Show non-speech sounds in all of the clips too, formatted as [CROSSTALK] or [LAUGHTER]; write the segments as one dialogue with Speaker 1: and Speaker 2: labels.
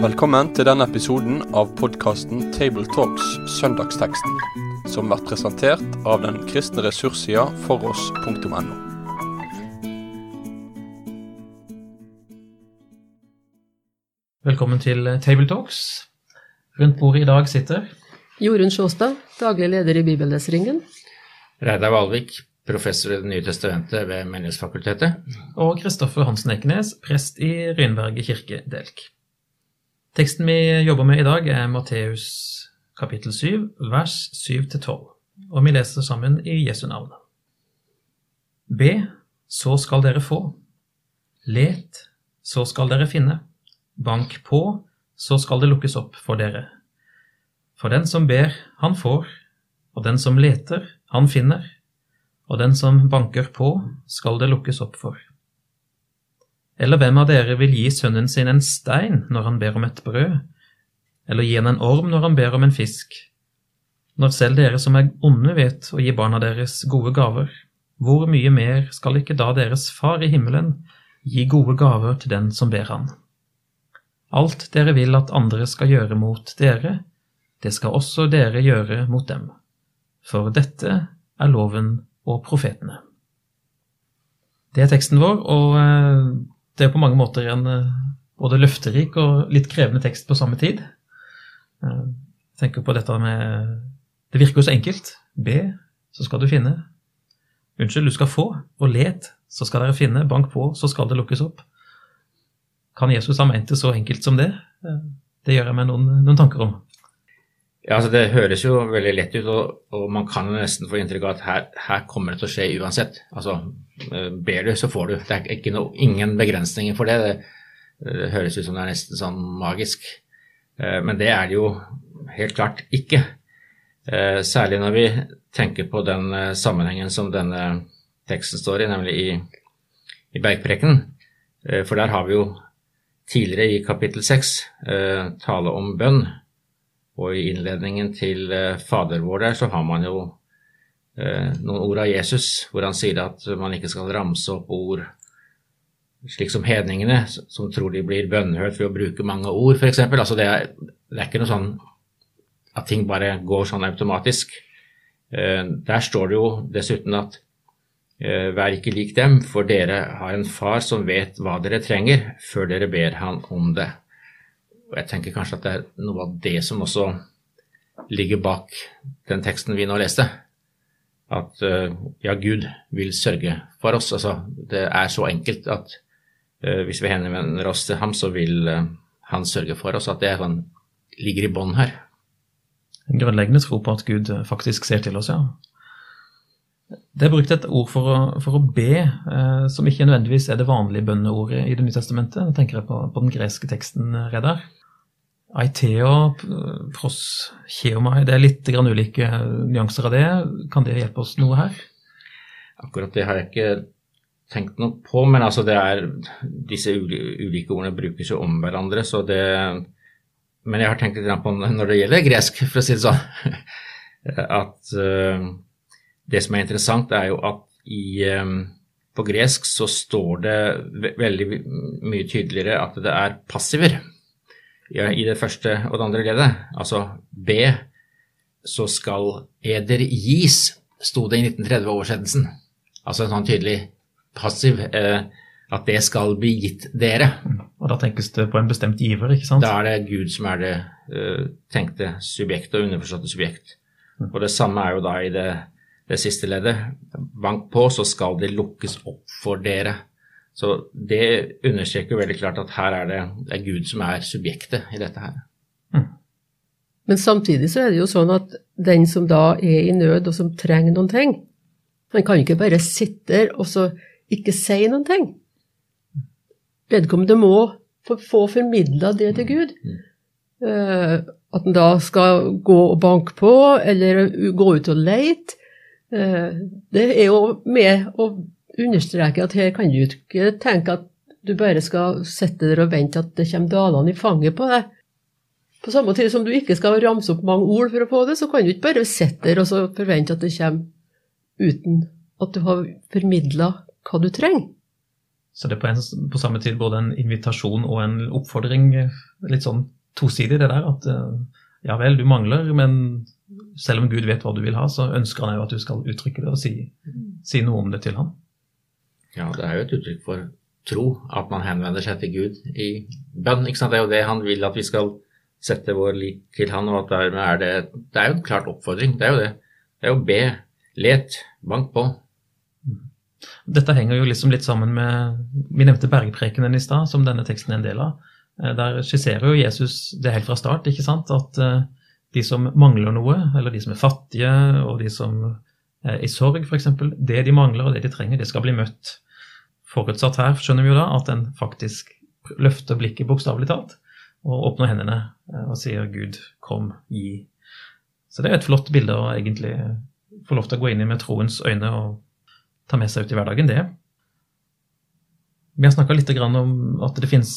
Speaker 1: Velkommen til denne episoden av podkasten Tabletalks Søndagsteksten, som blir presentert av den kristne ressurssida foross.no.
Speaker 2: Velkommen til Tabletalks. Rundt bordet i dag sitter
Speaker 3: Jorunn Sjåstad, daglig leder i Bibelleseringen.
Speaker 4: Reidar Valvik, professor i Det nye testamentet ved Menighetsfakultetet.
Speaker 2: og Kristoffer Hansen Ekenes, prest i Rynberget kirke, Delk. Teksten vi jobber med i dag, er Matteus kapittel 7, vers 7-12, og vi leser sammen i Jesu navn. Be, så skal dere få. Let, så skal dere finne. Bank på, så skal det lukkes opp for dere. For den som ber, han får, og den som leter, han finner, og den som banker på, skal det lukkes opp for. Eller hvem av dere vil gi sønnen sin en stein når han ber om et brød, eller gi han en orm når han ber om en fisk? Når selv dere som er onde vet å gi barna deres gode gaver, hvor mye mer skal ikke da deres far i himmelen gi gode gaver til den som ber han? Alt dere vil at andre skal gjøre mot dere, det skal også dere gjøre mot dem. For dette er loven og profetene. Det er teksten vår, og eh, det er på mange måter en eh, både løfterik og litt krevende tekst på samme tid. Eh, jeg tenker på dette med Det virker jo så enkelt. Be, så skal du finne. Unnskyld, du skal få. Og let, så skal dere finne. Bank på, så skal det lukkes opp. Kan Jesus ha ment det så enkelt som det? Det gjør jeg meg noen, noen tanker om.
Speaker 4: Ja, altså Det høres jo veldig lett ut, og, og man kan nesten få inntrykk av at her, her, kommer det til å skje uansett. Altså, Ber du, så får du. Det er ikke no, ingen begrensninger for det. det. det. høres ut som det er nesten sånn magisk. Men det er det jo helt klart ikke. Særlig når vi tenker på den sammenhengen som denne teksten står i, nemlig i, i Bergpreken. For der har vi jo tidligere i kapittel 6 tale om bønn. Og i innledningen til Fader vår der så har man jo eh, noen ord av Jesus hvor han sier at man ikke skal ramse opp ord slik som hedningene, som tror de blir bønnhørt ved å bruke mange ord, f.eks. Altså det, er, det er ikke noe sånn at ting bare går sånn automatisk. Eh, der står det jo dessuten at eh, vær ikke lik dem, for dere har en far som vet hva dere trenger, før dere ber han om det. Og jeg tenker kanskje at det er noe av det som også ligger bak den teksten vi nå leste. At uh, ja, Gud vil sørge for oss. Altså, det er så enkelt at uh, hvis vi henvender oss til ham, så vil uh, han sørge for oss. At det sånn, ligger i bånn her.
Speaker 2: En grunnleggende tro på at Gud faktisk ser til oss, ja. Det er brukt et ord for å, for å be, eh, som ikke nødvendigvis er det vanlige bønneordet i Det nye testamentet. Da tenker jeg på, på den greske teksten, Reddar. Aiteo, pros, cheomai, det er litt ulike nyanser av det. Kan det hjelpe oss noe her?
Speaker 4: Akkurat det har jeg ikke tenkt noe på, men altså det er disse ulike ordene brukes jo om hverandre, så det Men jeg har tenkt litt på når det gjelder gresk, for å si det sånn, [LAUGHS] at uh, det som er interessant, er jo at i, um, på gresk så står det veldig mye tydeligere at det er passiver i det første og det andre leddet. Altså B, så skal eder gis, sto det i 1930-oversettelsen. Altså en sånn tydelig passiv eh, at det skal bli gitt dere.
Speaker 2: Og da tenkes det på en bestemt giver, ikke sant?
Speaker 4: Da er det Gud som er det eh, tenkte subjekt og underforståtte subjekt. Mm. Og det samme er jo da i det, det siste leddet. Bank på, så skal det lukkes opp for dere. Så det understreker veldig klart at her er det, det er Gud som er subjektet i dette her.
Speaker 3: Mm. Men samtidig så er det jo sånn at den som da er i nød, og som trenger noen ting, han kan ikke bare sitte der og så ikke si noen ting. Vedkommende må få formidla det til Gud. Uh, at han da skal gå og banke på, eller gå ut og leite. Uh, det er jo med å understreke at her kan du ikke tenke at du bare skal sitte der og vente at det kommer dalene i fanget på deg. På samme tid som du ikke skal ramse opp mange ord for å få det, så kan du ikke bare sitte der og forvente at det kommer uten at du har formidla hva du trenger.
Speaker 2: Så det er på, en, på samme tid både en invitasjon og en oppfordring, litt sånn tosidig det der, at eh, ja vel, du mangler, men selv om Gud vet hva du vil ha, så ønsker han jo at du skal uttrykke det og si, si noe om det til ham.
Speaker 4: Ja, det er jo et uttrykk for tro, at man henvender seg til Gud i bønn. ikke sant? Det er jo det han vil at vi skal sette vår lit til han, og at dermed er det Det er jo en klart oppfordring, det er jo det. Det er jo be, let, bank på.
Speaker 2: Dette henger jo liksom litt sammen med Vi nevnte bergprekenen i stad, som denne teksten er en del av. Eh, der skisserer jo Jesus det helt fra start, ikke sant, at eh, de som mangler noe, eller de som er fattige, og de som i sorg, f.eks., det de mangler og det de trenger, det skal bli møtt. Forutsatt her skjønner vi jo da at en faktisk løfter blikket bokstavelig talt og åpner hendene eh, og sier 'Gud, kom, gi'. Så det er et flott bilde å egentlig få lov til å gå inn i med troens øyne og ta med seg ut i hverdagen, det. Vi har snakka litt om at det fins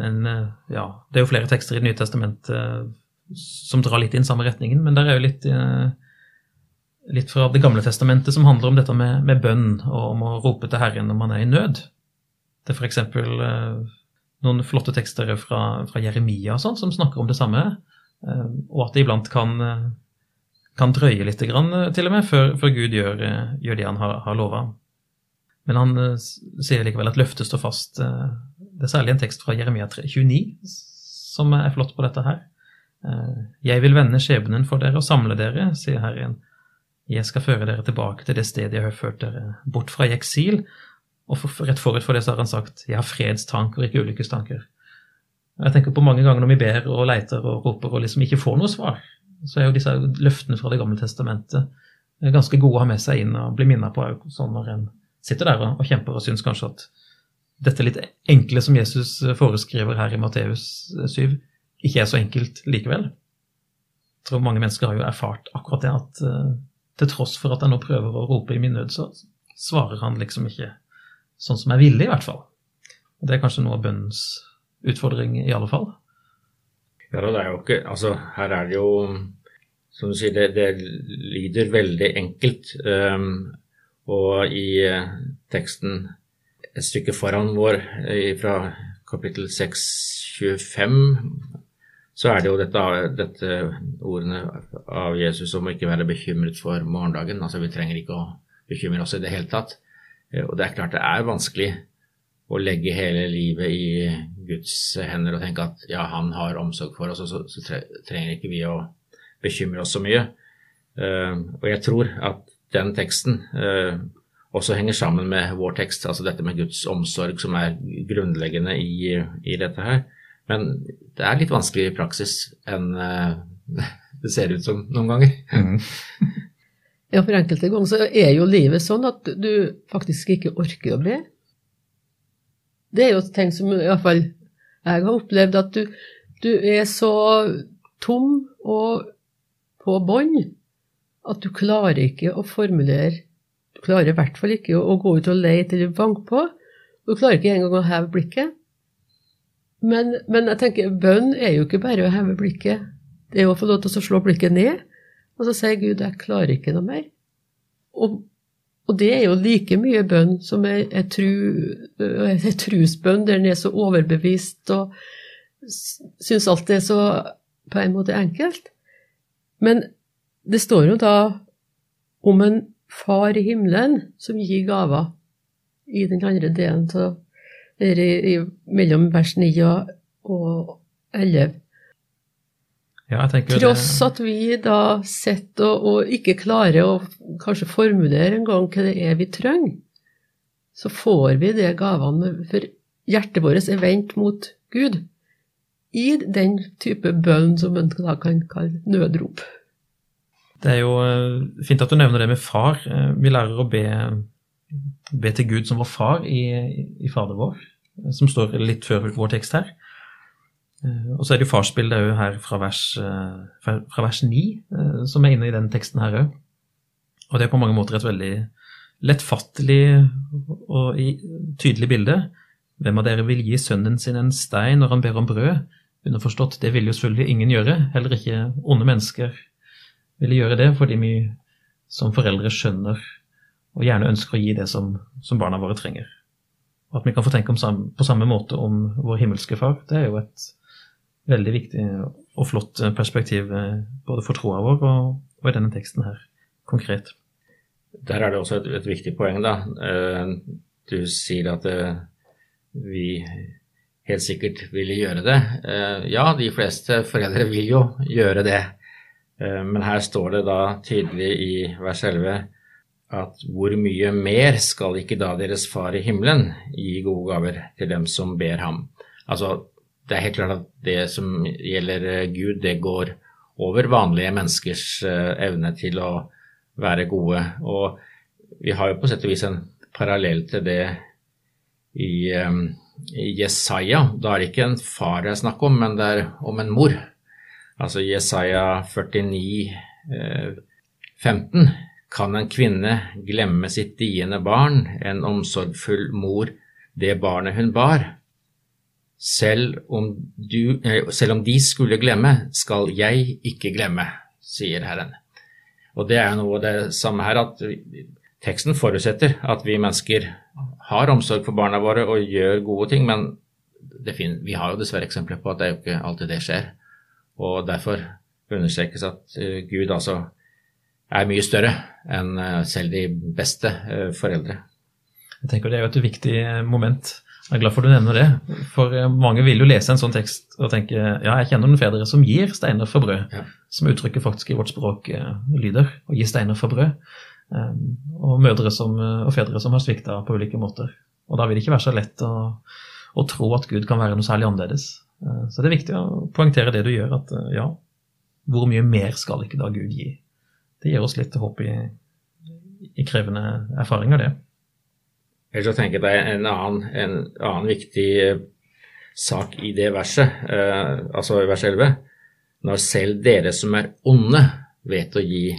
Speaker 2: en Ja, det er jo flere tekster i Det nye testamentet eh, som drar litt i den samme retningen, men der er jo litt, eh, litt fra Det gamle testamentet som handler om dette med, med, bønn og om å rope til Herren når man er i nød. Det er f.eks. Eh, noen flotte tekster fra, fra Jeremia og sånn, som snakker om det samme, og at det iblant kan, kan drøye litt grann, til og med før, før Gud gjør, gjør, det han har, har lova. Men han sier likevel at løftet står fast. Det er særlig en tekst fra Jeremia 29 som er flott på dette her. Jeg vil vende skjebnen for dere og samle dere, sier Herren. Jeg skal føre dere tilbake til det stedet jeg har ført dere, bort fra i eksil. Og for, rett forut for det så har han sagt jeg har fredstanker, ikke ulykkestanker. Jeg tenker på mange ganger når vi ber og leiter og roper og liksom ikke får noe svar, så er jo disse løftene fra Det gamle testamentet ganske gode å ha med seg inn og bli minnet på sånn når en sitter der og, kjemper og syns kanskje at dette litt enkle som Jesus foreskriver her i Matteus 7, ikke er så enkelt likevel. Jeg tror mange mennesker har jo erfart akkurat det, at uh, til tross for at jeg nå prøver å rope i min nød, så svarer han liksom ikke sånn som jeg ville, i hvert fall. Og Det er kanskje noe av bønnens utfordring, i alle fall.
Speaker 4: Ja, det er jo ikke Altså, her er det jo Som du sier, det, det lyder veldig enkelt. Um, og i eh, teksten et stykke foran vår, fra kapittel 625, så er det jo dette, dette ordene av Jesus om å ikke være bekymret for morgendagen. Altså vi trenger ikke å bekymre oss i det hele tatt. Eh, og det er klart det er vanskelig å legge hele livet i Guds hender og tenke at ja, han har omsorg for oss, og så, så trenger ikke vi å bekymre oss så mye. Uh, og jeg tror at den teksten eh, også henger sammen med vår tekst, altså dette med Guds omsorg som er grunnleggende i, i dette her. Men det er litt vanskelig i praksis enn eh, [LAUGHS] det ser ut som noen ganger. Mm. [LAUGHS]
Speaker 3: ja, for enkelte ganger så er jo livet sånn at du faktisk ikke orker å be. Det er jo ting som iallfall jeg har opplevd, at du, du er så tom og på bånn at du klarer ikke å formulere Du klarer i hvert fall ikke å, gå ut og lete eller banke på. Du klarer ikke engang å heve blikket. Men, men, jeg tenker, bønn er jo ikke bare å heve blikket. Det er jo å få lov til å slå blikket ned, og så sier Gud 'jeg klarer ikke noe mer'. Og, og det er jo like mye bønn som er, tru, er trusbønn, der en er så overbevist og syns alt er så på en måte enkelt. Men det står jo da om en far i himmelen som gir gaver i den andre delen av mellom vers 9 og 11.
Speaker 2: Ja,
Speaker 3: Tross at vi da sitter og, og, ikke klarer å kanskje formulere engang hva det er vi trenger, så får vi de gavene, for hjertet vårt er vendt mot Gud i den type bønn som en da kan kalle nødrop.
Speaker 2: Det er jo eh, fint at du nevner det med far. Eh, vi lærer å be, be til Gud som vår far i, i Fader vår, eh, som står litt før vår tekst her. Og så er det jo farsbildet òg her fra vers, fra vers 9, som er inne i den teksten her òg. Og det er på mange måter et veldig lettfattelig og tydelig bilde. Hvem av dere vil gi sønnen sin en stein når han ber om brød? Underforstått, det vil jo selvfølgelig ingen gjøre, heller ikke onde mennesker ville gjøre det, fordi vi som foreldre skjønner og gjerne ønsker å gi det som, som barna våre trenger. Og at vi kan få tenke sam, på samme måte om vår himmelske far, det er jo et veldig viktig og flott perspektiv eh, både for troa vår og, og, i denne teksten her konkret.
Speaker 4: Der er det også et, et viktig poeng, da. Eh, du sier at eh, vi helt sikkert ville gjøre det. Ja, de fleste foreldre vil jo gjøre det. Men her står det da tydelig i vers 11 at hvor mye mer skal ikke da deres far i himmelen gi gode gaver til dem som ber ham? Altså, det er helt klart at det som gjelder eh, Gud, det går over vanlige menneskers eh, evne til å være gode. Og vi har jo på sett og vis en parallell til det i, um, i Jesaja. Da er det ikke en far det er snakk om, men det er om en mor. Altså Jesaja 49, eh, 15. Kan en kvinne glemme sitt diende barn, en omsorgfull mor det barnet hun bar? Selv om, du, eh, selv om, de skulle glemme, skal jeg ikke glemme, sier Herren. Og det er noe av det samme her, at teksten forutsetter at vi mennesker har omsorg for barna våre og gjør gode ting, men finner, vi har jo dessverre eksempler på at det er jo ikke alltid det skjer. Og derfor understrekes at uh, Gud altså er mye større enn uh, selv de beste uh, foreldre.
Speaker 2: Jeg tenker Det er jo et viktig moment jeg er glad for du nevner det. For eh, mange vil jo lese en sånn tekst og tenke ja, jeg kjenner noen fedre som gir steiner for brød. Ja. Som uttrykker faktisk i vårt språk lyder. Å gi steiner for brød. Og mødre som, og fedre som har svikta på ulike måter. Og da vil det ikke være så lett å, å tro at Gud kan være noe særlig annerledes. Så det er viktig å poengtere det du gjør, at ja, hvor mye mer skal ikke da Gud gi? Det gir oss litt håp i, i krevende erfaringer, det.
Speaker 4: Ellers så tenker jeg en annen, en annen viktig eh, sak i det verset, eh, altså vers 11. Når selv dere som er onde, vet å gi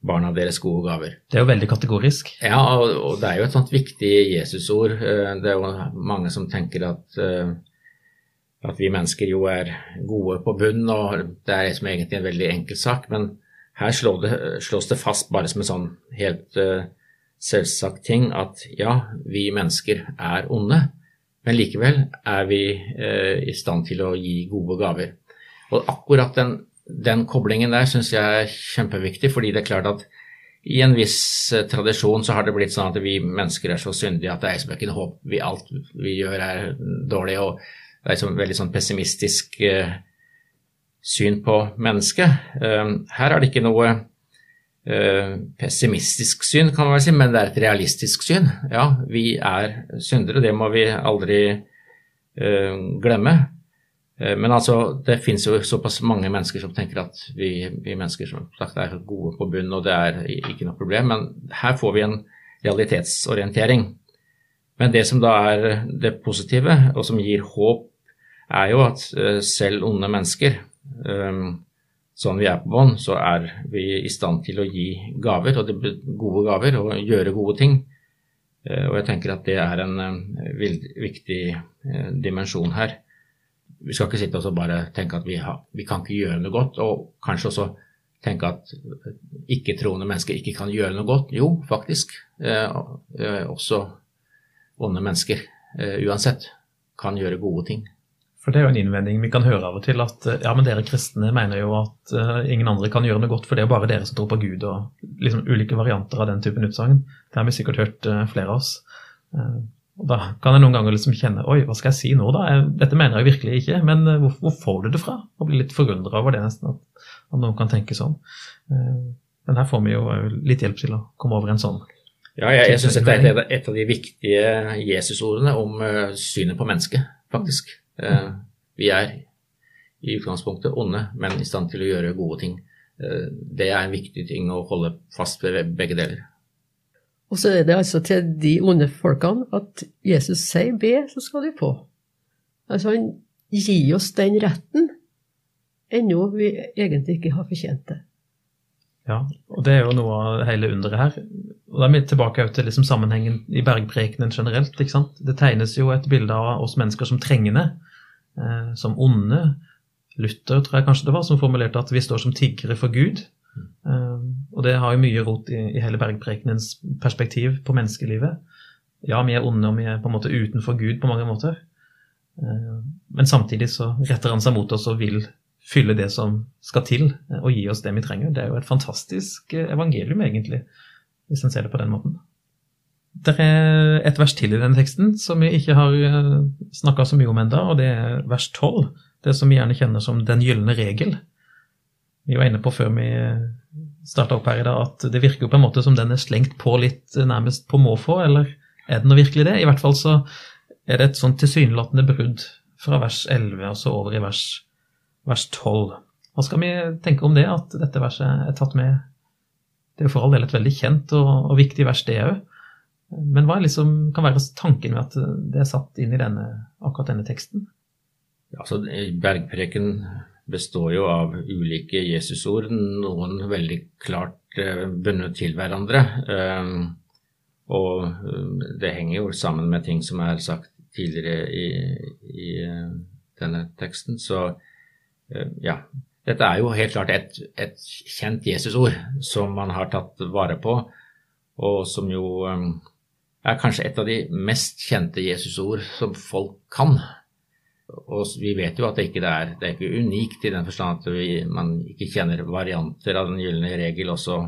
Speaker 4: barna deres gode gaver.
Speaker 2: Det er jo veldig kategorisk.
Speaker 4: Ja, og, og det er jo et sånt viktig Jesusord. Eh, det er jo mange som tenker at, eh, at vi mennesker jo er gode på bunn, og det er liksom egentlig en veldig enkel sak. Men her det, slås det fast bare som en sånn helt selvsagt ting at ja, vi mennesker er onde, men likevel er vi uh, i stand til å gi gode gaver. Og akkurat den, den koblingen der syns jeg er kjempeviktig, fordi det er klart at i en viss eh, tradisjon så har det blitt sånn at vi mennesker er så syndige at det er liksom ikke noe håp. Vi, alt vi gjør er dårlig, og det er liksom veldig sånn pessimistisk eh, syn på mennesket. Eh, her er det ikke noe Eh, pessimistisk syn, kan man vel si, men det er et realistisk syn. Ja, vi er syndere, det må vi aldri uh, glemme. Men altså, det finnes jo såpass mange mennesker som tenker at vi, vi, mennesker som sagt er gode på bunn, og det er ikke noe problem. Men her får vi en realitetsorientering. Men det som da er det positive, og som gir håp, er jo at selv onde mennesker sånn vi er på bånn, så er vi i stand til å gi gaver, og det gode gaver, og gjøre gode ting. Eh, og jeg tenker at det er en eh, viktig eh, dimensjon her. Vi skal ikke sitte og bare tenke at vi, har, vi kan ikke gjøre noe godt, og kanskje også tenke at ikke-troende mennesker ikke kan gjøre noe godt. Jo, faktisk. Også onde mennesker, uansett, kan gjøre gode ting.
Speaker 2: For det er jo en innvending vi kan høre av og til, at eh, ja, men dere kristne mener jo at uh, ingen andre kan gjøre noe godt, for det er bare dere som tror på Gud, og liksom ulike varianter av den typen utsagn. Det har vi sikkert hørt uh, flere av oss. Uh, og Da kan jeg noen ganger liksom kjenne Oi, hva skal jeg si nå, da? Dette mener jeg virkelig ikke, men hvor, hvor får du det fra? Og blir litt forundra over det, nesten, at, at, noen kan tenke sånn. Men her får vi jo litt hjelp til å komme over en sånn.
Speaker 4: Ja, jeg, jeg syns dette er et, av de viktige Jesusordene om synet på mennesket, faktisk. Eh, vi er i utgangspunktet onde, men i stand til å gjøre gode ting. Eh, det er en viktig ting å holde fast ved begge deler.
Speaker 3: Og så er det altså til de onde folkene at Jesus sier be, så skal du få. Altså han gir oss den retten, ennå vi egentlig ikke har fortjent det.
Speaker 2: Ja, og det er jo noe av hele underet her. Og Da er vi tilbake til liksom sammenhengen i bergprekenen generelt. ikke sant? Det tegnes jo et bilde av oss mennesker som trengende eh, som onde. Luther tror jeg kanskje det var, som formulerte at vi står som tiggere for Gud. Eh, og det har jo mye rot i, i hele bergprekenens perspektiv på menneskelivet. Ja, vi er onde, og vi er på en måte utenfor Gud på mange måter. Eh, men samtidig så retter han seg mot oss og vil fylle det som skal til, eh, og gi oss det vi trenger. Det er jo et fantastisk evangelium, egentlig, hvis en ser det på den måten. Det er et vers til i den teksten som vi ikke har snakka så mye om enda, og det er vers 12. Det som vi gjerne kjenner som den gylne regel. Vi var inne på før vi starta opp her i dag, at det virker jo på en måte som den er slengt på litt nærmest på måfå, eller er den virkelig det? I hvert fall så er det et sånn tilsynelatende brudd fra vers 11 og så over i vers, vers 12. Hva skal vi tenke om det, at dette verset er tatt med? Det er for all del et veldig kjent og, og viktig vers, det òg. Men hva liksom, kan være tanken med at det er satt inn i denne, akkurat denne teksten?
Speaker 4: Ja, så Bergpreken består jo av ulike Jesusord, noen veldig klart eh, bundet til hverandre. Eh, og eh, det henger jo sammen med ting som er sagt tidligere i, i denne teksten. Så ja, dette er jo helt klart et, et kjent Jesusord som man har tatt vare på, og som jo er kanskje et av de mest kjente Jesusord som folk kan. Og vi vet jo at det ikke er, det er ikke unikt i den forstand at vi, man ikke kjenner varianter av den gylne regel også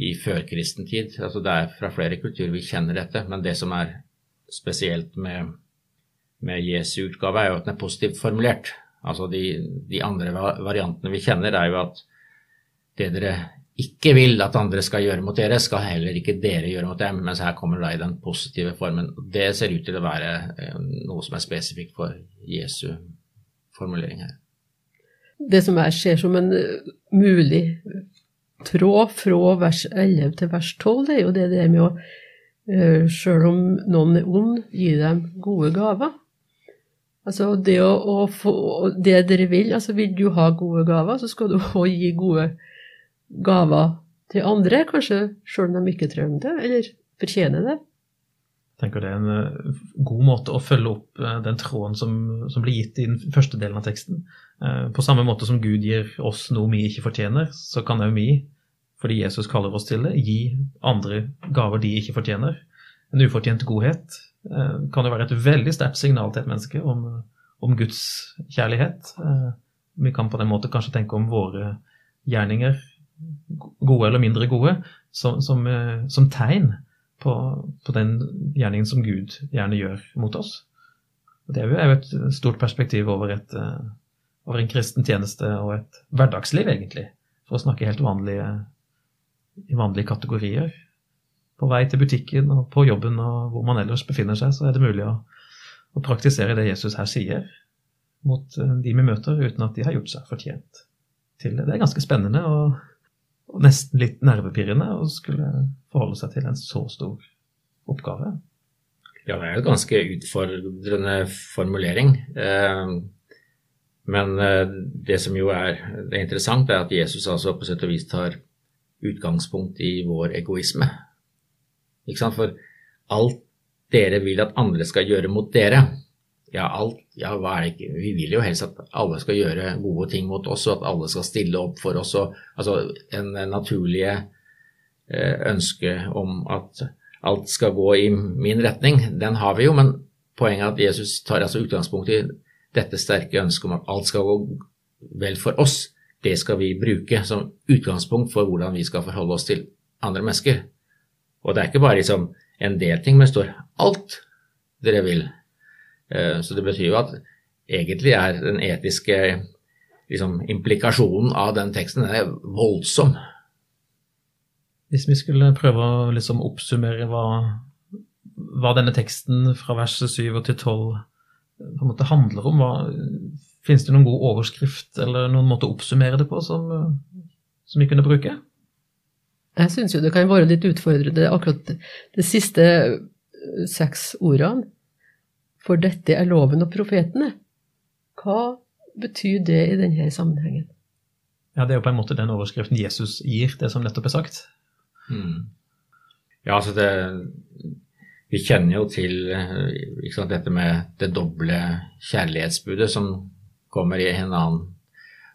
Speaker 4: i førkristen tid. Altså det er fra flere kulturer vi kjenner dette, men det som er spesielt med, med Jesu utgave, er jo at den er positivt formulert. Altså de, de andre variantene vi kjenner, er jo at det dere ikke vil at andre skal gjøre mot dere, skal heller ikke dere gjøre mot dem. Mens her kommer det i den positive formen. Det ser ut til å være eh, noe som er spesifikt for Jesu formulering her.
Speaker 3: Det som jeg ser som en eh, mulig tråd fra vers 11 til vers 12, det er jo det der med å eh, Sjøl om noen er ond, gi dem gode gaver. Altså det å, å få det dere vil, altså vil du ha gode gaver, så skal du òg gi gode gaver til andre, kanskje sjøl om de ikke trenger det, eller fortjener det.
Speaker 2: Jeg tenker Det er en eh, god måte å følge opp eh, den tråden som, som blir gitt i den første delen av teksten. Eh, på samme måte som Gud gir oss noe vi ikke fortjener, så kan òg vi, fordi Jesus kaller oss til det, gi andre gaver de ikke fortjener. En ufortjent godhet kan jo være et veldig sterkt signal til et menneske om, om Guds kjærlighet. Vi kan på den måten kanskje tenke om våre gjerninger gode eller mindre gode, som, som, eh, som tegn på, på, den gjerningen som Gud gjerne gjør mot oss. Og det er jo et stort perspektiv over, et, eh, over en kristen tjeneste og et hverdagsliv, egentlig, for å snakke helt vanlige, i vanlige kategorier. På vei til butikken og på jobben og hvor man ellers befinner seg, så er det mulig å, å praktisere det Jesus her sier, mot eh, de vi møter, uten at de har gjort seg fortjent til det. Det er ganske spennende. og og nesten litt nervepirrende å skulle forholde seg til en så stor oppgave.
Speaker 4: Ja, det er en ganske utfordrende formulering. Eh, men eh, det som jo er det interessant, er at Jesus altså på sett og vis tar utgangspunkt i vår egoisme. For alt dere vil at andre skal gjøre mot dere, ja, alt, ja, hva er det ikke Vi vil jo helst at alle skal gjøre gode ting mot oss, og at alle skal stille opp for oss. Og, altså en naturlige eh, ønske om at alt skal gå i min retning, den har vi jo. Men poenget er at Jesus tar altså utgangspunkt i dette sterke ønsket om at alt skal gå vel for oss. Det skal vi bruke som utgangspunkt for hvordan vi skal forholde oss til andre mennesker. Og det er ikke bare liksom en del ting, men det står alt dere vil Eh, så det betyr jo at egentlig er den etiske liksom, implikasjonen av den teksten er voldsom.
Speaker 2: Hvis vi skulle prøve å liksom oppsummere hva, hva, denne teksten fra vers 7 til 12 på en måte handler om, hva, finnes det noen god overskrift eller noen måte å oppsummere det på som, som vi kunne bruke?
Speaker 3: Jeg syns jo det kan være litt utfordrende akkurat de siste seks ordene. For dette er loven og profetene. Hva betyr det i denne sammenhengen?
Speaker 2: Ja, Det er jo på en måte den overskriften Jesus gir, det som nettopp er sagt.
Speaker 4: Mm. Ja, altså det Vi kjenner jo til sant, dette med det doble kjærlighetsbudet som kommer i en annen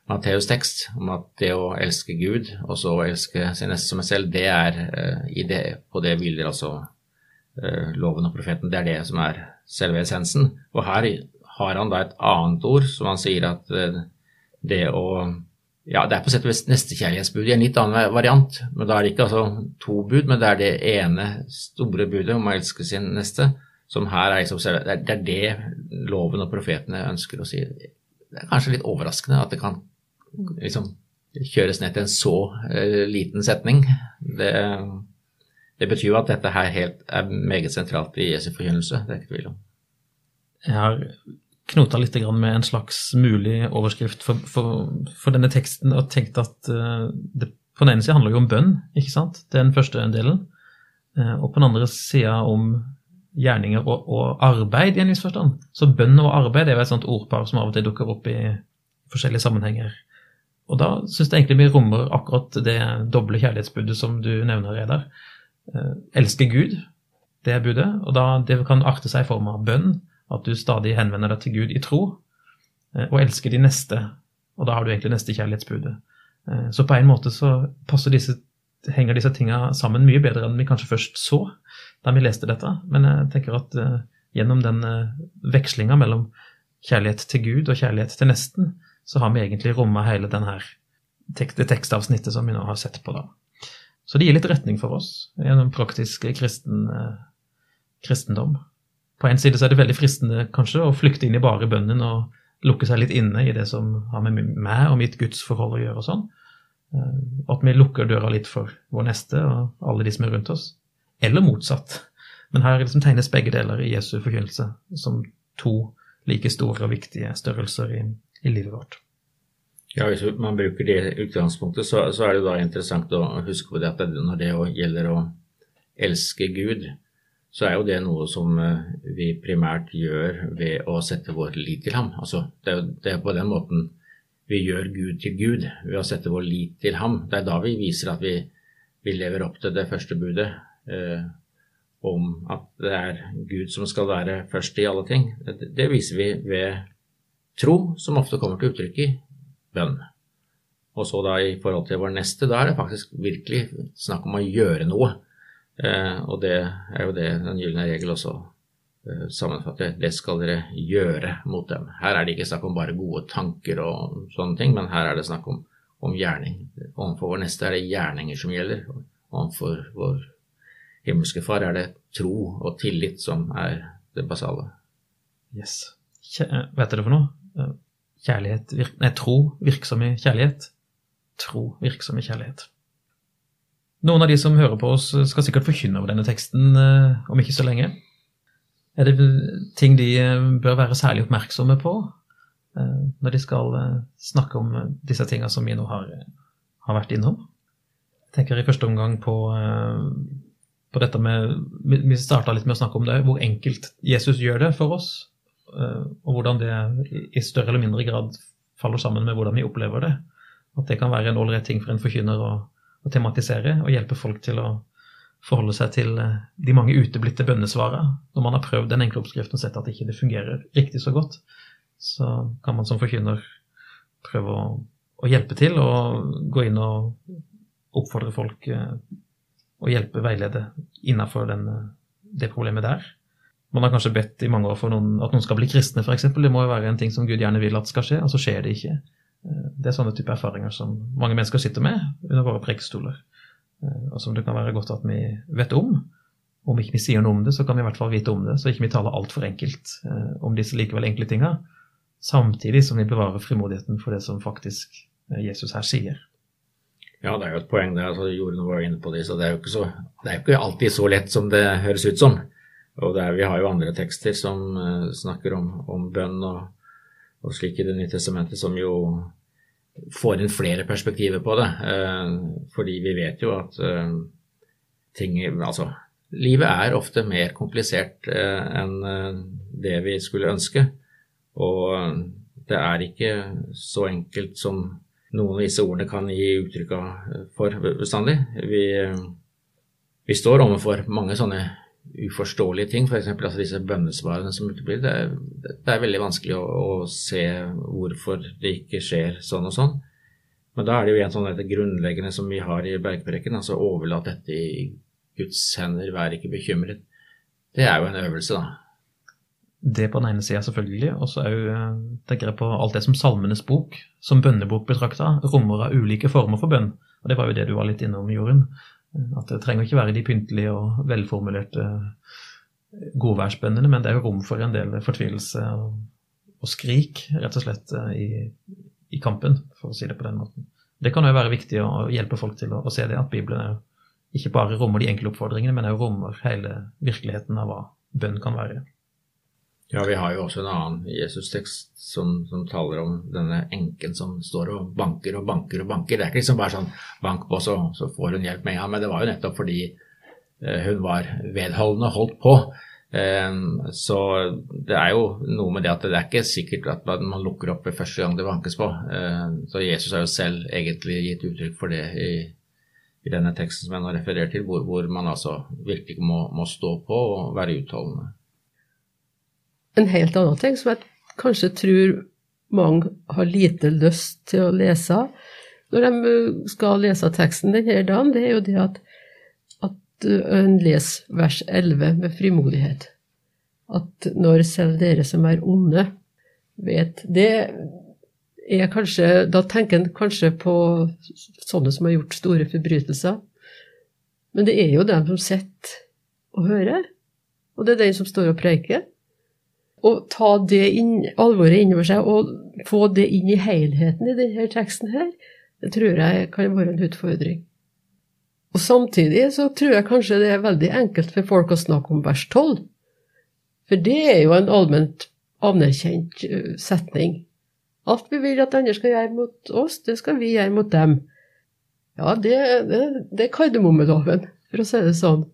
Speaker 4: Matteus' tekst om at det å elske Gud og så å elske sin neste som seg selv, det er uh, det, på det hviler altså uh, loven og profeten. Det er det som er selve essensen. Og her har han da et annet ord som han sier at uh, det å ja, det er på sett og vis nestekjærlighetsbud i en litt annen variant. Men da er det ikke altså to bud, men det er det ene store budet om å elske sin neste, som her er liksom Det er det loven og profetene ønsker å si. Det er kanskje litt overraskende at det kan liksom kjøres ned til en så uh, liten setning. Det, det, betyr jo at dette her helt er meget sentralt i Jesu forkynnelse, det er ikke tvil om.
Speaker 2: Jeg har knota litt med en slags mulig overskrift for, for, for denne teksten og tenkt at uh, det på den ene sida handler jo om bønn, ikke sant? Det er den første delen. Uh, og på den andre sida om gjerninger og, og, arbeid i en viss forstand. Så bønn og arbeid er jo et sånt ordpar som av og til dukker opp i forskjellige sammenhenger. Og da syns jeg egentlig vi rommer akkurat det doble kjærlighetsbudet som du nevner, Reidar. Elsker elske Gud, det er budet. Og da det kan arte seg i form av bønn at du stadig henvender deg til Gud i tro, eh, og elsker de neste. Og da har du egentlig neste kjærlighetsbudet. så på en måte så disse, henger disse tinga sammen mye bedre enn vi kanskje først så da vi leste dette. Men jeg tenker at gjennom den vekslinga mellom kjærlighet til Gud og kjærlighet til nesten, så har vi egentlig romma hele denne, det tekstavsnittet som vi nå har sett på. da. Så det gir litt retning for oss gjennom praktisk kristen, eh, kristendom på en side så er det veldig fristende kanskje å flykte inn i bare bønnen og lukke seg litt inne i det som har med meg og mitt gudsforhold å gjøre og sånn. Eh, at vi lukker døra litt for vår neste og alle de som er rundt oss. Eller motsatt. Men her liksom tegnes begge deler i Jesu forkynnelse som to like store og viktige størrelser i, i livet vårt.
Speaker 4: Ja, Hvis man bruker det utgangspunktet, så, så, er det da interessant å huske på det at når det gjelder å elske Gud, så er jo det noe som eh, vi primært gjør ved å sette vår lit til ham. Altså, det, er det er på den måten vi gjør Gud til Gud, ved å sette vår lit til ham. Det er da vi viser at vi, vi lever opp til det første budet eh, om at det er Gud som skal være først i alle ting. Det, det viser vi ved tro, som ofte kommer til uttrykk i bønn. Og så da i forhold til vår neste, da er det faktisk virkelig snakk om å gjøre noe. Eh, og det er jo det den gylne regel også eh, sammenfatter. Det skal dere gjøre mot dem. Her er det ikke snakk om bare gode tanker og sånne ting, men her er det snakk om, om gjerning. Overfor vår neste er det gjerninger som gjelder. Overfor vår himmelske far er det tro og tillit som er det basale.
Speaker 2: Yes. Kje, vet dere for noe? Eh, virk, Nei, tro virksom i kjærlighet. Tro virksom i kjærlighet. Noen av de som hører på oss, skal sikkert forkynne over denne teksten eh, om ikke så lenge. Er det ting de eh, bør være særlig oppmerksomme på eh, når de skal snakke om disse tingene som vi nå har, har vært innom? Jeg tenker i første omgang på, på dette med Vi starta litt med å snakke om det, hvor enkelt Jesus gjør det for oss. Og hvordan det i større eller mindre grad faller sammen med hvordan vi opplever det. At det kan være en ålreit ting for en forkynner å å tematisere og hjelpe folk til å forholde seg til eh, de mange uteblitte bønnesvarene. Når man har prøvd den enkle oppskriften og sett at det ikke fungerer riktig så godt, så kan man som forkynner prøve å, å hjelpe til og gå inn og oppfordre folk eh, og hjelpe, veilede innafor eh, det problemet der. Man har kanskje bedt i mange år for noen, at noen skal bli kristne, f.eks. Det må jo være en ting som Gud gjerne vil at skal skje, og så skjer det ikke. Eh, det er sånne type erfaringer som mange mennesker sitter med under våre prekestoler, eh, og som det kan være godt at vi vet om. Om ikke vi sier noe om det, så kan vi i hvert fall vite om det, så ikke vi taler altfor enkelt eh, om disse likevel enkle tinga, samtidig som vi bevarer frimodigheten for det som faktisk Jesus her sier.
Speaker 4: Ja, det er jo et poeng der. altså Jorunn var inne på det, så det er jo ikke, så, det er ikke alltid så lett som det høres ut som. Og er, Vi har jo andre tekster som uh, snakker om, om bønn og og slik i Det nye testamentet, som jo får inn flere perspektiver på det. Uh, fordi vi vet jo at uh, ting Altså, livet er ofte mer komplisert enn det vi skulle ønske. Og det er ikke så enkelt som noen av disse ordene kan gi uttrykk for bestandig. Vi, vi står overfor mange sånne uforståelige ting, f.eks. Altså disse bønnesvarene som uteblir. Det, det er veldig vanskelig å, å se hvorfor det ikke skjer sånn og sånn. Men da er det jo en sånn dette grunnleggende som vi har i bergpreken, altså overlat dette i Guds hender, vær ikke bekymret. Det er jo en øvelse, da.
Speaker 2: Det på den ene sida, selvfølgelig, og så òg tenker jeg på alt det som Salmenes bok, som bønnebok betrakta, rommer av ulike former for bønn. Og det var jo det du var litt innom, Jorunn. At det trenger ikke være de pyntelige og velformulerte godværsbønnene, men det er jo rom for en del fortvilelse og, og skrik, rett og slett, eh, i, i kampen, for å si det på den måten. Det kan jo være viktig å hjelpe folk til å, å se det, at Bibelen er ikke bare rommer de enkle oppfordringene, men også rommer hele virkeligheten av hva bønn kan være.
Speaker 4: Ja, vi har jo også en annen Jesus-tekst som, som taler om denne enken som står og banker og banker og banker. Det er ikke liksom bare sånn bank på, så, så får hun hjelp med en. Men det var jo nettopp fordi eh, hun var vedholdende og holdt på. Eh, så det er jo noe med det at det er ikke sikkert at man lukker opp ved første gang det bankes på. Eh, så Jesus har jo selv egentlig gitt uttrykk for det i, i denne teksten som jeg nå refererer til, hvor, hvor man altså virkelig må, må stå på og være utholdende.
Speaker 3: En helt annen ting som jeg kanskje tror mange har lite lyst til å lese når de eh, skal lese teksten denne dagen, det er jo det at, at eh, en leser vers 11 med frimodighet. At når selv dere som er onde, vet Det er kanskje Da tenker en kanskje på sånne som har gjort store forbrytelser. Men det er jo dem som sitter og hører, og det er den som står og preiker å ta det inn, alvoret innover seg og få det inn i helheten i denne teksten her, det tror jeg kan være en utfordring. Og samtidig så tror jeg kanskje det er veldig enkelt for folk å snakke om vers 12. For det er jo en allment anerkjent setning. Alt vi vil at andre skal gjøre mot oss, det skal vi gjøre mot dem. Ja, det, det, det er kardemommeloven, for å si det sånn.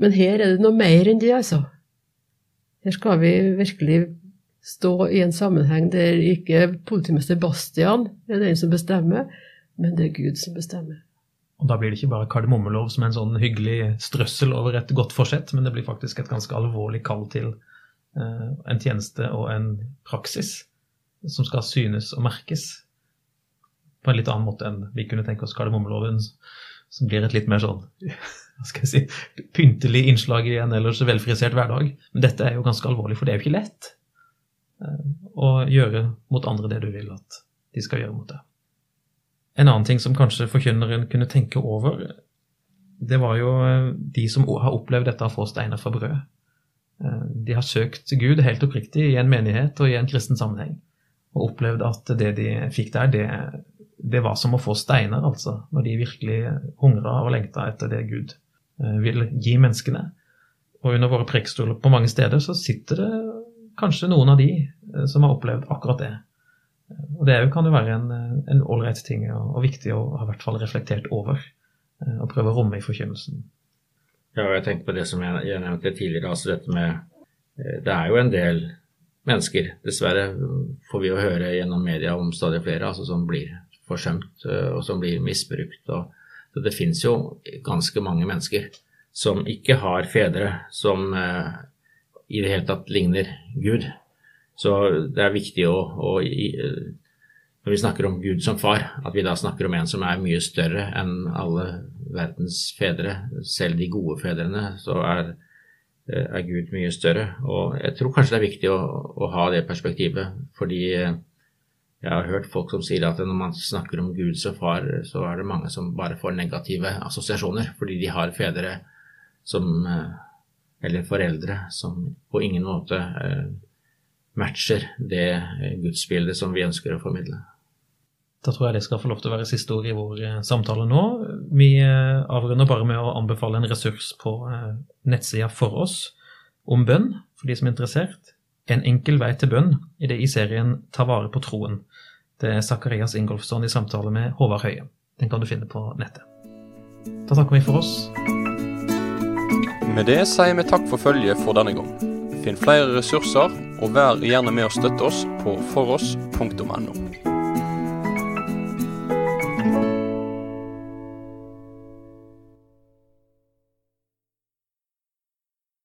Speaker 3: Men her er det noe mer enn det, altså. Her skal vi virkelig stå i en sammenheng der ikke politimester Bastian er den som bestemmer, men det er Gud som bestemmer.
Speaker 2: Og da blir det ikke bare kardemommelov som en sånn hyggelig strøssel over et godt forsett, men det blir faktisk et ganske alvorlig kall til uh, en tjeneste og en praksis som skal synes og merkes på en litt annen måte enn vi kunne tenke oss kardemommeloven, som blir et litt mer sånn hva skal jeg si, pyntelig innslag i en ellers velfrisert hverdag. Men dette er jo ganske alvorlig, for det er jo ikke lett eh, å gjøre mot andre det du vil at de skal gjøre mot deg. En annen ting som kanskje forkynneren kunne tenke over, det var jo eh, de som har opplevd dette å få steiner fra brød. Eh, De har søkt Gud helt oppriktig i en menighet og i en kristen sammenheng, og opplevd at det de fikk der, det, det var som å få steiner, altså, når de virkelig hungra og lengta etter det Gud vil gi menneskene. Og under våre prekestoler på mange steder så sitter det kanskje noen av de eh, som har opplevd akkurat det. Og det kan jo være en, ålreit ting og, og viktig å ha i hvert fall reflektert over. eh, Og prøve å romme i forkynnelsen.
Speaker 4: Ja, og jeg tenkte på det som jeg, jeg nevnte tidligere, altså dette med eh, Det er jo en del mennesker, dessverre får vi jo høre gjennom media om stadig flere, altså som blir forsømt eh, og som blir misbrukt. Og, så det finnes jo ganske mange mennesker som ikke har fedre som eh, i det hele tatt ligner Gud. Så det er viktig å, å eh, når vi snakker om Gud som far, at vi da snakker om en som er mye større enn alle verdens fedre. Selv de gode fedrene, så er, eh, er Gud mye større. Og jeg tror kanskje det er viktig å, å ha det perspektivet, fordi eh, jeg har hørt folk som sier at når man snakker om Gud som far, så er det mange som bare får negative assosiasjoner, fordi de har fedre som eh, Eller foreldre som på ingen måte eh, matcher det eh, gudsbildet som vi ønsker å formidle.
Speaker 2: Da tror jeg det skal få lov til å være siste ord i vår samtale nå. Vi avrunder bare med å anbefale en ressurs på nettsida for oss om bønn, for de som er interessert. En enkel vei til bønn i det i serien Ta vare på troen. Det er Zakarias Ingolfsson i samtale med Håvard Høie. Den kan du finne på nettet. Da takker vi for oss.
Speaker 1: Med det sier vi takk for følget for denne gang. Finn flere ressurser, og vær gjerne med å støtte oss på foross.no.